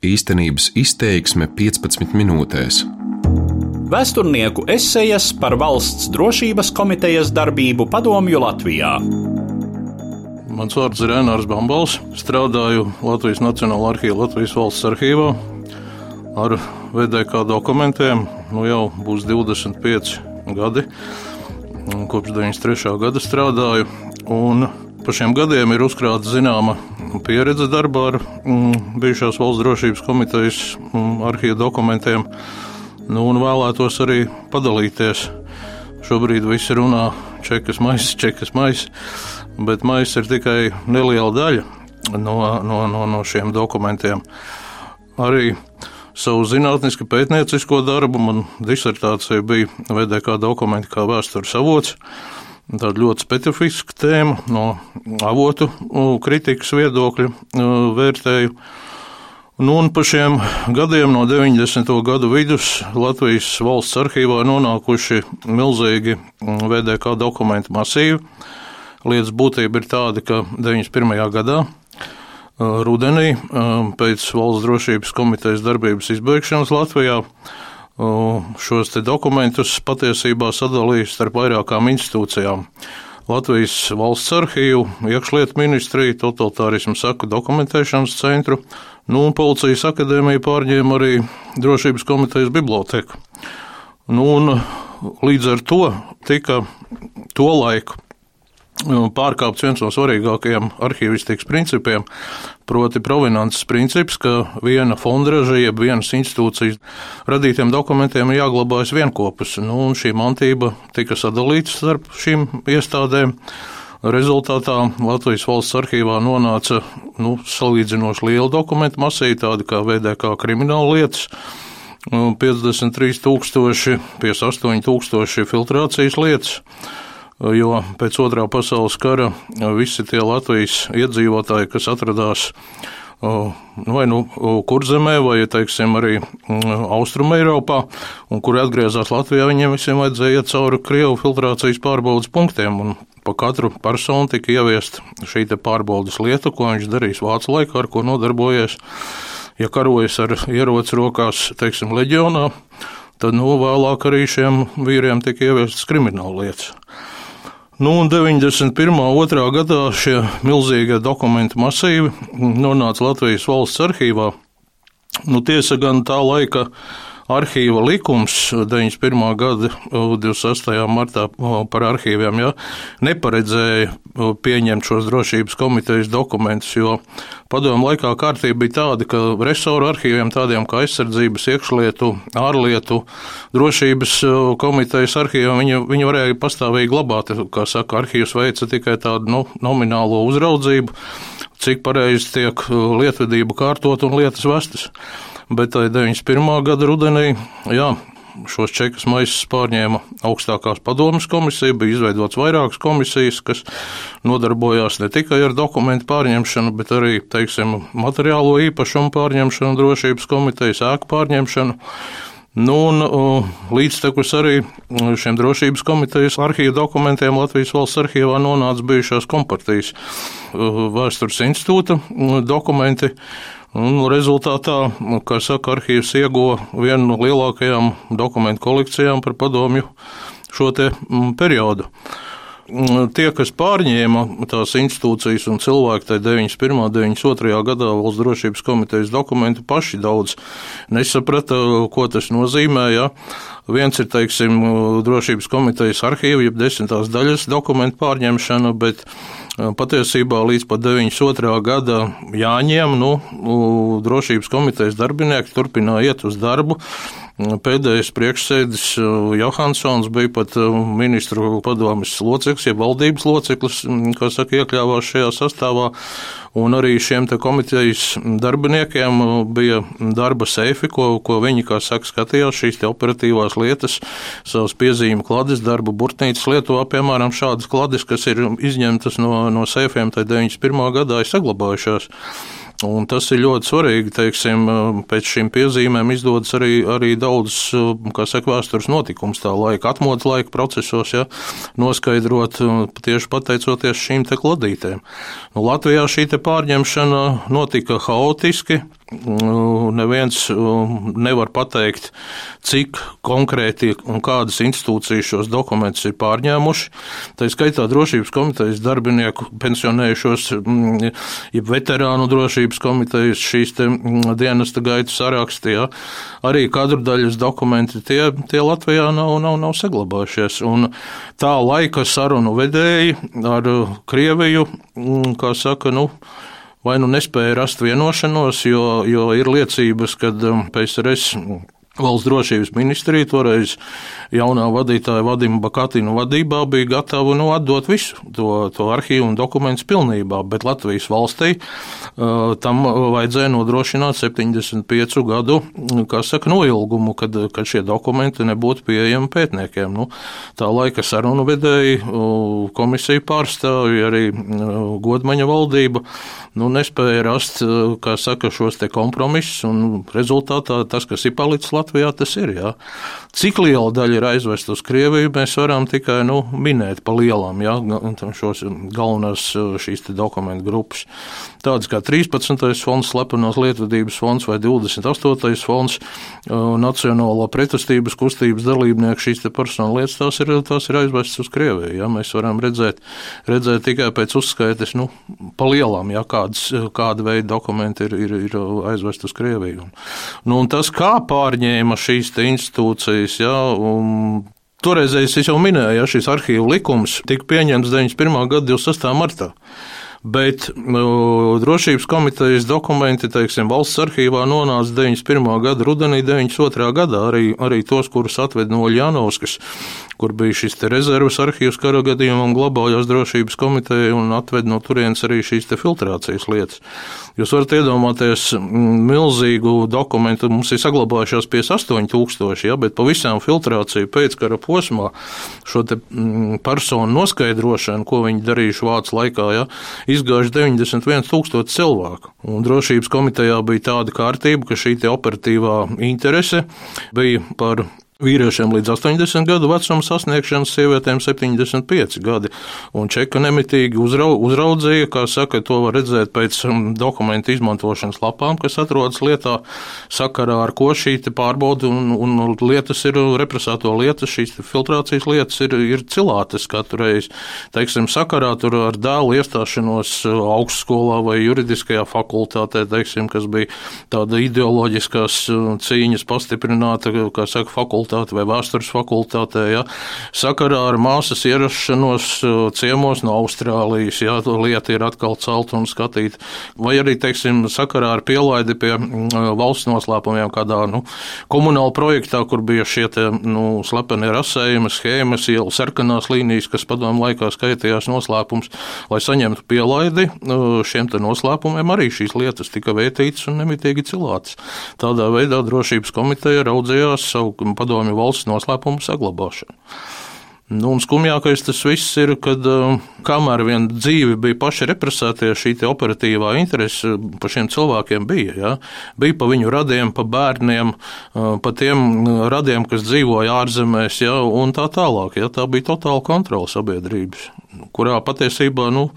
Īstenības izteiksme 15 minūtēs. Vēsturnieku esejas par valsts drošības komitejas darbību Padomju Latvijā. Mans vārds ir Renārs Bambals. Strādāju Latvijas Nacionālajā arhīvā, Latvijas valsts arhīvā ar VDK dokumentiem. Nu jau būs 25 gadi. Kopš 93. gada strādāju. Un pa šiem gadiem ir uzkrāta zināma pieredze darbā ar mm, bijušās valsts drošības komitejas mm, arhīva dokumentiem. Nu, un vēlētos arī padalīties. Šobrīd visi runā čekas maisa, čekas maisa, bet maisa ir tikai neliela daļa no, no, no, no šiem dokumentiem. Arī savu zinātnisku pētniecisko darbu man disertācija bija VDK dokumenti kā vēstures avots. Tāda ļoti specifiska tēma no avotu kritikas viedokļa vērtēju. Nu, un pa šiem gadiem, no 90. gadu vidus, Latvijas valsts arhīvā nonākuši milzīgi VDK dokumentu masīvi. Lietas būtība ir tāda, ka 91. gadā rudenī pēc valsts drošības komitejas darbības izbeigšanas Latvijā šos dokumentus patiesībā sadalījis starp vairākām institūcijām. Latvijas valsts arhīvu, iekšlietu ministriju, totalitārismu saku dokumentēšanas centru, nu, un policijas akadēmija pārņēma arī drošības komitejas biblioteku. Nu, un līdz ar to tika to laiku pārkāpts viens no svarīgākajiem arhīvistikas principiem, proti, provenances princips, ka viena fondraža, jeb vienas institūcijas radītiem dokumentiem ir jāglabājas vienopus. Nu, šī mantība tika sadalīta starp šīm iestādēm. Rezultātā Latvijas valsts arhīvā nonāca nu, salīdzinoši liela dokumentu masīva, tāda kā VDK krimināla lietas. 53,000, 58,000 filtrācijas lietas, jo pēc otrā pasaules kara visi tie Latvijas iedzīvotāji, kas atradās vai nu kurzemē, vai teiksim, arī Austrumē Eiropā, un kuri atgriezās Latvijā, viņiem visiem vajadzēja iet cauri Krievu filtrācijas pārbaudas punktiem. Un pa katru personu tika ieviest šī pārbaudas lieta, ko viņš darīs vācu laikā, ar ko nodarbojies. Ja karojas ar ieroci rokās, teiksim, leģionā, tad nu, vēlāk arī šiem vīriem tika ieviestas krimināla lietas. Nu, un 91. otrā gadā šie milzīgie dokumentu masīvi nonāca Latvijas valsts arhīvā. Nu, tiesa gan tā laika arhīva likums 91. gada 26. martā par arhīviem ja, neparedzēja pieņemt šos drošības komitejas dokumentus, jo padomu laikā kārtība bija tāda, ka resoru arhīviem tādiem kā aizsardzības, iekšlietu, ārlietu, drošības komitejas arhīviem viņi, viņi varēja pastāvīgi glabāt, kā saka, arhīvs veica tikai tādu nu, nominālo uzraudzību, cik pareizi tiek lietvedība kārtot un lietas vestas bet 91. gada rudenī, jā, šos čekus maisus pārņēma augstākās padomas komisija, bija izveidots vairākas komisijas, kas nodarbojās ne tikai ar dokumentu pārņemšanu, bet arī, teiksim, materiālo īpašumu pārņemšanu, drošības komitejas ēku pārņemšanu. Nu, un līdztekus arī šiem drošības komitejas arhīva dokumentiem Latvijas valsts arhīvā nonāca bijušās kompartijas vēstures institūta dokumenti Un rezultātā, kā saka, arhīvs ieguva vienu no lielākajām dokumentu kolekcijām par padomju šo mm, periodu. Mm, tie, kas pārņēma tās institūcijas un cilvēki tajā 91. un 92. gadā valsts drošības komitejas dokumentu, paši daudz nesaprata, ko tas nozīmē. Ja. Viens ir, teiksim, drošības komitejas arhīva, jeb desmitās daļas dokumentu pārņemšana, bet Patiesībā līdz pat 92. gada jāņem, nu, drošības komitejas darbinieki turpināja iet uz darbu. Pēdējais priekšsēdis Johansons bija pat ministru padomjas loceklis, ja valdības loceklis, kas saka, iekļāvās šajā sastāvā. Un arī šiem komitejas darbiniekiem bija darba seifi, ko, ko viņi, kā saka, skatījās šīs operatīvās lietas, savas piezīmes klades, darbu burtnīcas Lietuvā, piemēram, šādas klades, kas ir izņemtas no, no seifiem, tad 91. gadā ir saglabājušās. Un tas ir ļoti svarīgi. Teiksim, pēc šīm piezīmēm izdodas arī, arī daudz, saka, vēstures notikums tā laika, atmodas laika procesos, ja, noskaidrot tieši pateicoties šīm te kladītēm. Nu, Latvijā šī pārņemšana notika haotiski, neviens nevar pateikt, cik konkrēti un kādas institūcijas šos dokumentus ir pārņēmuši. Tā skaitā drošības komitejas darbinieku pensionējušos, ja veterānu drošības komitejas šīs dienesta gaitu sarakstī, ja, arī kadru daļas dokumenti, tie, tie Latvijā nav, nav, nav saglabājušies. Un tā laika sarunu vedēji ar Krieviju, kā saka, nu, vai nu nespēja rast vienošanos, jo, jo ir liecības, ka PSRS Valsts drošības ministrija toreiz jaunā vadītāja Vadima Bakatina vadībā bija gatava nu, atdot visu to, to arhīvu un dokumentus pilnībā, bet Latvijas valstī uh, tam vajadzēja nodrošināt 75 gadu, saka, noilgumu, kad, kad šie dokumenti nebūtu pieejami pētniekiem. Nu, tā laika sarunu vedēji, uh, komisija pārstāvja arī uh, godmaņa valdība, nu, nespēja rast, kā saka, šos kompromisus, un rezultātā tas, kas ir palicis Latvijā, tas ir. Jā. Cik liela daļa ir aizvest uz Krieviju, mēs varam tikai nu, minēt pa lielām, jā, šos galvenās šīs dokumentu grupas. Tādas kā 13. fonds, slepenos lietvedības fonds vai 28. fonds, Nacionālo pretestības kustības dalībnieku šīs personāla lietas, tās ir, tās ir aizvestas uz Krieviju. Jā. Mēs varam redzēt, redzēt tikai pēc uzskaites, nu, pa lielām, jā, kādas, kāda veida dokumenti ir, ir, ir aizvest uz Krieviju. Nu, un tas, kā pārņēma šīs institūcijas, jā, un Toreizējais es jau minēju, ja šis arhīvu likums tika pieņemts 91. gada 26. martā. Bet nu, drošības komitejas dokumenti, teiksim, valsts arhīvā nonāca 91. gada rudenī, 92. gadā arī, arī tos, kurus atved no Ļanovskas, kur bija šis rezerves arhīvs kara gadījumam, glabājās drošības komiteja un atved no turienes arī šīs filtrācijas lietas. Jūs varat iedomāties milzīgu dokumentu, mums ir saglabājušās 58 tūkstoši, ja, bet pa visām filtrāciju pēckara posmā šo te personu noskaidrošanu, ko viņi darījuši vācu laikā, ja, izgājuši 91 tūkstoši cilvēku. Un drošības komitejā bija tāda kārtība, ka šī operatīvā interese bija par vīriešiem līdz 80 gadu vecuma sasniegšanas, sievietēm 75 gadi. Un Čeka nemitīgi uzrau, uzraudzīja, kā saka, to var redzēt pēc um, dokumentu izmantošanas lapām, kas atrodas lietā, sakarā ar ko šī pārbauda un, un lietas ir represēto lietas, šīs filtrācijas lietas ir, ir cilātas katru reizi. Teiksim, sakarā tur ar dēlu iestāšanos uh, augstskolā vai juridiskajā fakultātē, teiksim, kas bija tāda ideoloģiskās uh, cīņas pastiprināta, kā saka, fakultāte fakultāte vai vēstures fakultātē, ja, sakarā ar māsas ierašanos uh, ciemos no Austrālijas, ja lieta ir atkal celta un skatīta, vai arī, teiksim, sakarā ar pielaidi pie mm, uh, valsts noslēpumiem kādā nu, komunāla projektā, kur bija šie te, nu, slepeni rasējumi, schēmas, ielu sarkanās līnijas, kas padomu laikā skaitījās noslēpums, lai saņemtu pielaidi uh, šiem te noslēpumiem, arī šīs lietas tika vētītas un nemitīgi cilātas. Tādā veidā drošības komiteja raudzījās savu padomu padomju valsts noslēpumu saglabāšanu. Nu, un skumjākais tas viss ir, kad uh, kamēr vien dzīve bija paši represētie, šī operatīvā interese par šiem cilvēkiem bija. Ja? Bija pa viņu radiem, pa bērniem, uh, pa tiem radiem, kas dzīvoja ārzemēs, ja? un tā tālāk. Ja? Tā bija totāla kontrola sabiedrības kurā patiesībā, nu,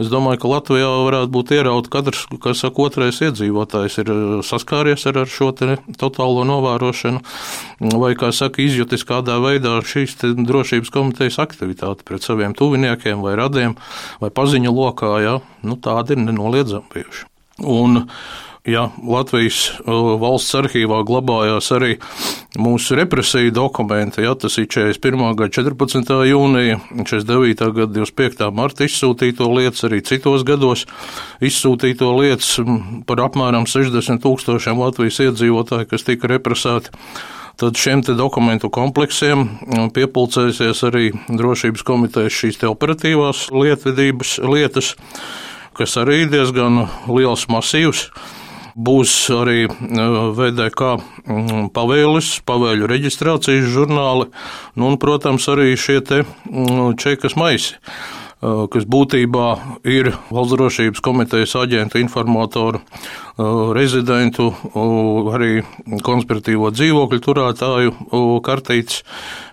es domāju, ka Latvijā varētu būt ierauta katrs, kas saka, otrais iedzīvotājs ir eh, saskāries ar, ar šo totālo novērošanu, vai, kā saka, izjutis kādā veidā šīs drošības komitejas aktivitāti pret saviem tuviniekiem vai radiem vai paziņu lokā, ja, nu, tādi ir nenoliedzami bijuši. Un, ja Latvijas valsts arhīvā glabājās arī mūsu represiju dokumenti, ja tas ir 41. gada 14. jūnija, 49. gada 25. marta izsūtīto lietas, arī citos gados izsūtīto lietas par apmēram 60 tūkstošiem Latvijas iedzīvotāju, kas tika represēti. Tad šiem dokumentu kompleksiem piepulcēsies arī drošības komitejas šīs operatīvās lietvedības lietas, kas arī ir diezgan liels masīvs. Būs arī VDK mm, pavēles, pavēļu reģistrācijas žurnāli, nu, un, protams, arī šie mm, čekas maisi kas būtībā ir Valsts drošības komitejas aģentu, informatoru, rezidentu, arī konspiratīvo dzīvokļu turētāju kartītes,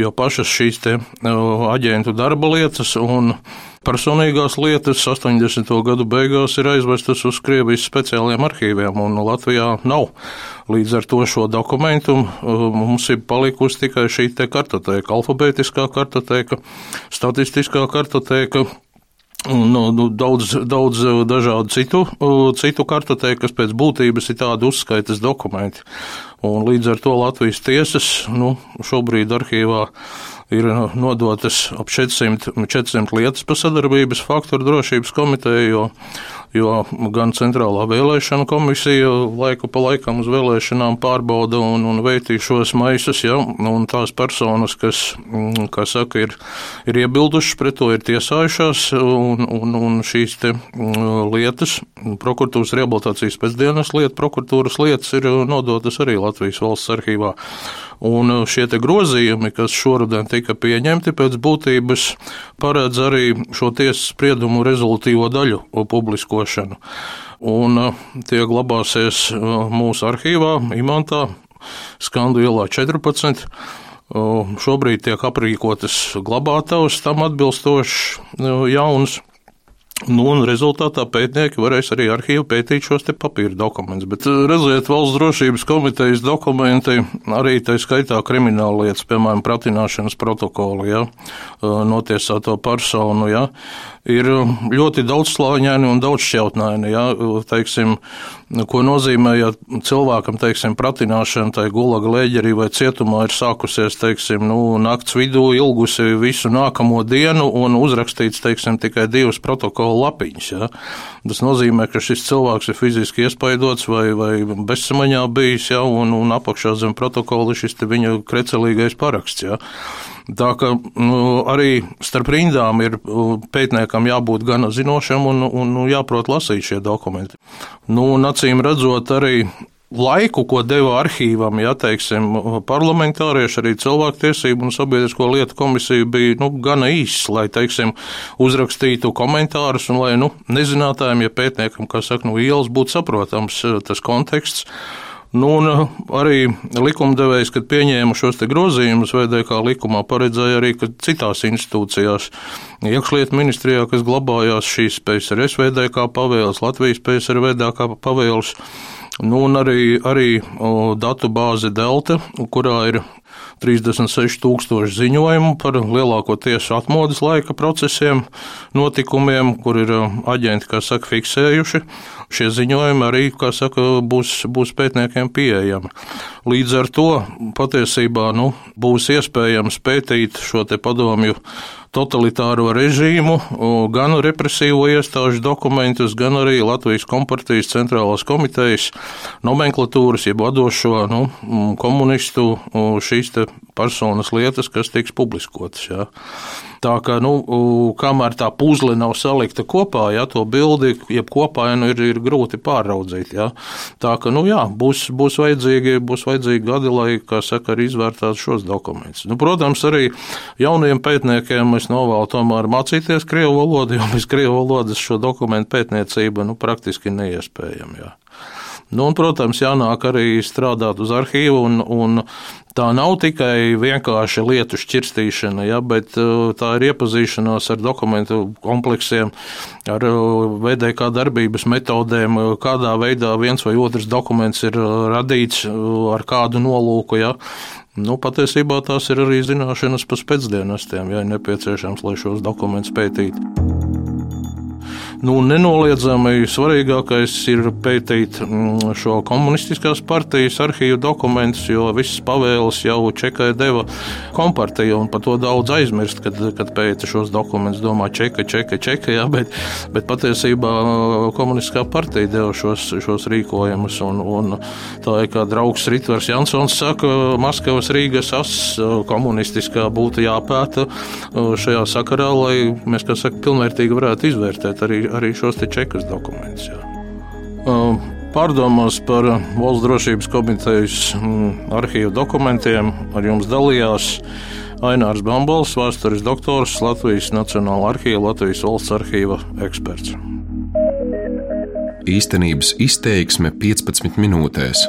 jo pašas šīs aģentu darba lietas un personīgās lietas 80. gadu beigās ir aizvestas uz Krievijas speciālajiem arhīviem, un Latvijā nav. Līdz ar to šo dokumentu mums ir palikusi tikai šī te kartoteka, alfabētiskā kartoteka, statistiskā kartoteka, Un nu, nu, daudz, daudz dažādu citu, citu kartotēku, kas pēc būtības ir tādi uzskaitas dokumenti. Un līdz ar to Latvijas tiesas nu, šobrīd arhīvā ir nodotas ap 400, 400 lietas par sadarbības faktoru drošības komiteju, jo jo gan Centrālā vēlēšana komisija laiku pa laikam uz vēlēšanām pārbauda un, un veitī šos maisus, ja, un tās personas, kas, mm, kā saka, ir, ir iebildušas pret to, ir tiesājušās, un, un, un šīs te mm, lietas, prokuratūras rehabilitācijas pēcdienas lietas, prokuratūras lietas ir nodotas arī Latvijas valsts arhīvā. Un šie grozījumi, kas šoruden tika pieņemti pēc būtības, paredz arī šo tiesas spriedumu rezultīvo daļu publiskošanu. Un uh, tie glabāsies uh, mūsu arhīvā, Imantā, Skandu ielā 14. Šobrīd tiek aprīkotas glabātavas tam atbilstošs jauns. Nu, un rezultātā pētnieki varēs arī arhīvu pētīt šos papīra dokumentus. Bet, redziet, valsts drošības komitejas dokumenti, arī tā skaitā krimināla lietas, piemēram, pratināšanas protokoli, ja, notiesāto personu, ja, ir ļoti daudzslāņaini un daudzšķautnaini. Ja, teiksim, ko nozīmē, ja cilvēkam, teiksim, pratināšana tai gulaga lēģerī vai cietumā ir sākusies, teiksim, nu, nakts vidū ilgusi visu nākamo dienu un uzrakstīts, teiksim, tikai divas protokola lapiņas. Ja? Tas nozīmē, ka šis cilvēks ir fiziski iespaidots vai, vai bezsamaņā bijis, ja? un, un apakšā zem protokola šis viņa krecelīgais paraksts. Ja? Tā ka nu, arī starp rindām ir pētniekam jābūt gana zinošam un, un jāprot lasīt šie dokumenti. Nu, un acīm redzot, arī laiku, ko deva arhīvam, ja teiksim, parlamentārieši, arī cilvēktiesību un sabiedrisko lietu komisija bija nu, gana īss, lai teiksim, uzrakstītu komentārus un lai nu, nezinātājiem, ja pētniekam, kā saka, nu, ielas būtu saprotams tas konteksts. Nu, un eh, arī likumdevējs, kad pieņēma šos grozījumus, VDK likumā paredzēja arī, ka citās institūcijās, iekšlietu ministrijā, kas glabājās šīs PSRS VDK pavēles, Latvijas PSR VDK pavēles, Nu, un arī, arī datu bāze Delta, kurā ir 36,000 ziņojumu par lielāko tiesu atmodas laika procesiem, notikumiem, kur ir aģenti, kā saka, fiksējuši. Šie ziņojumi arī, kā saka, būs, būs pētniekiem pieejami. Līdz ar to patiesībā nu, būs iespējams pētīt šo te padomju totalitāro režīmu, gan represīvo iestāžu dokumentus, gan arī Latvijas kompartijas centrālās komitejas nomenklatūras, jeb vadošo nu, komunistu šīs personas lietas, kas tiks publiskotas. Jā. Tā kā, nu, kamēr tā puzle nav salikta kopā, ja to bildi, kopā nu, ir, ir grūti pāraudzīt. Ja. Tā kā, nu, jā, būs, būs, vajadzīgi, būs vajadzīgi gadi, lai, saka, arī izvērtētu šos dokumentus. Nu, protams, arī jauniem pētniekiem es novēlu tomēr mācīties krievu valodu, jo bez krievu valodas šo dokumentu pētniecība, nu, praktiski neiespējama. Ja. Nu, un, protams, jānāk arī strādāt uz arhīvu, un, un tā nav tikai vienkārši lietu šķirstīšana, ja, bet uh, tā ir iepazīšanās ar dokumentu kompleksiem, ar uh, VDK darbības metodēm, uh, kādā veidā viens vai otrs dokuments ir radīts, ar kādu nolūku. Ja. Nu, patiesībā tās ir arī zināšanas par pēcdienestiem, ja nepieciešams, lai šos dokumentus pētītu. Nu, nenoliedzami svarīgākais ir pētīt mm, šo komunistiskās partijas arhīvu dokumentus, jo visas pavēles jau Čekai deva kompartija, par to daudz aizmirst, kad, kad pēta šos dokumentus. Domā, Čeka, Čeka, Čeka, jā, bet, bet patiesībā komunistiskā partija deva šos, šos rīkojumus, un, un tā ir kā draugs Ritvars Jansons saka, Maskavas Rīgas as komunistiskā būtu jāpēta šajā sakarā, lai mēs, kā saka, pilnvērtīgi varētu izvērtēt arī arī šos čekas dokumentus. Jā. Pārdomās par Valsts drošības komitejas arhīvu dokumentiem ar jums dalījās Ainārs Bambols, vēstures doktors, Latvijas Nacionāla arhīva, Latvijas valsts arhīva eksperts. Īstenības izteiksme 15 minūtēs.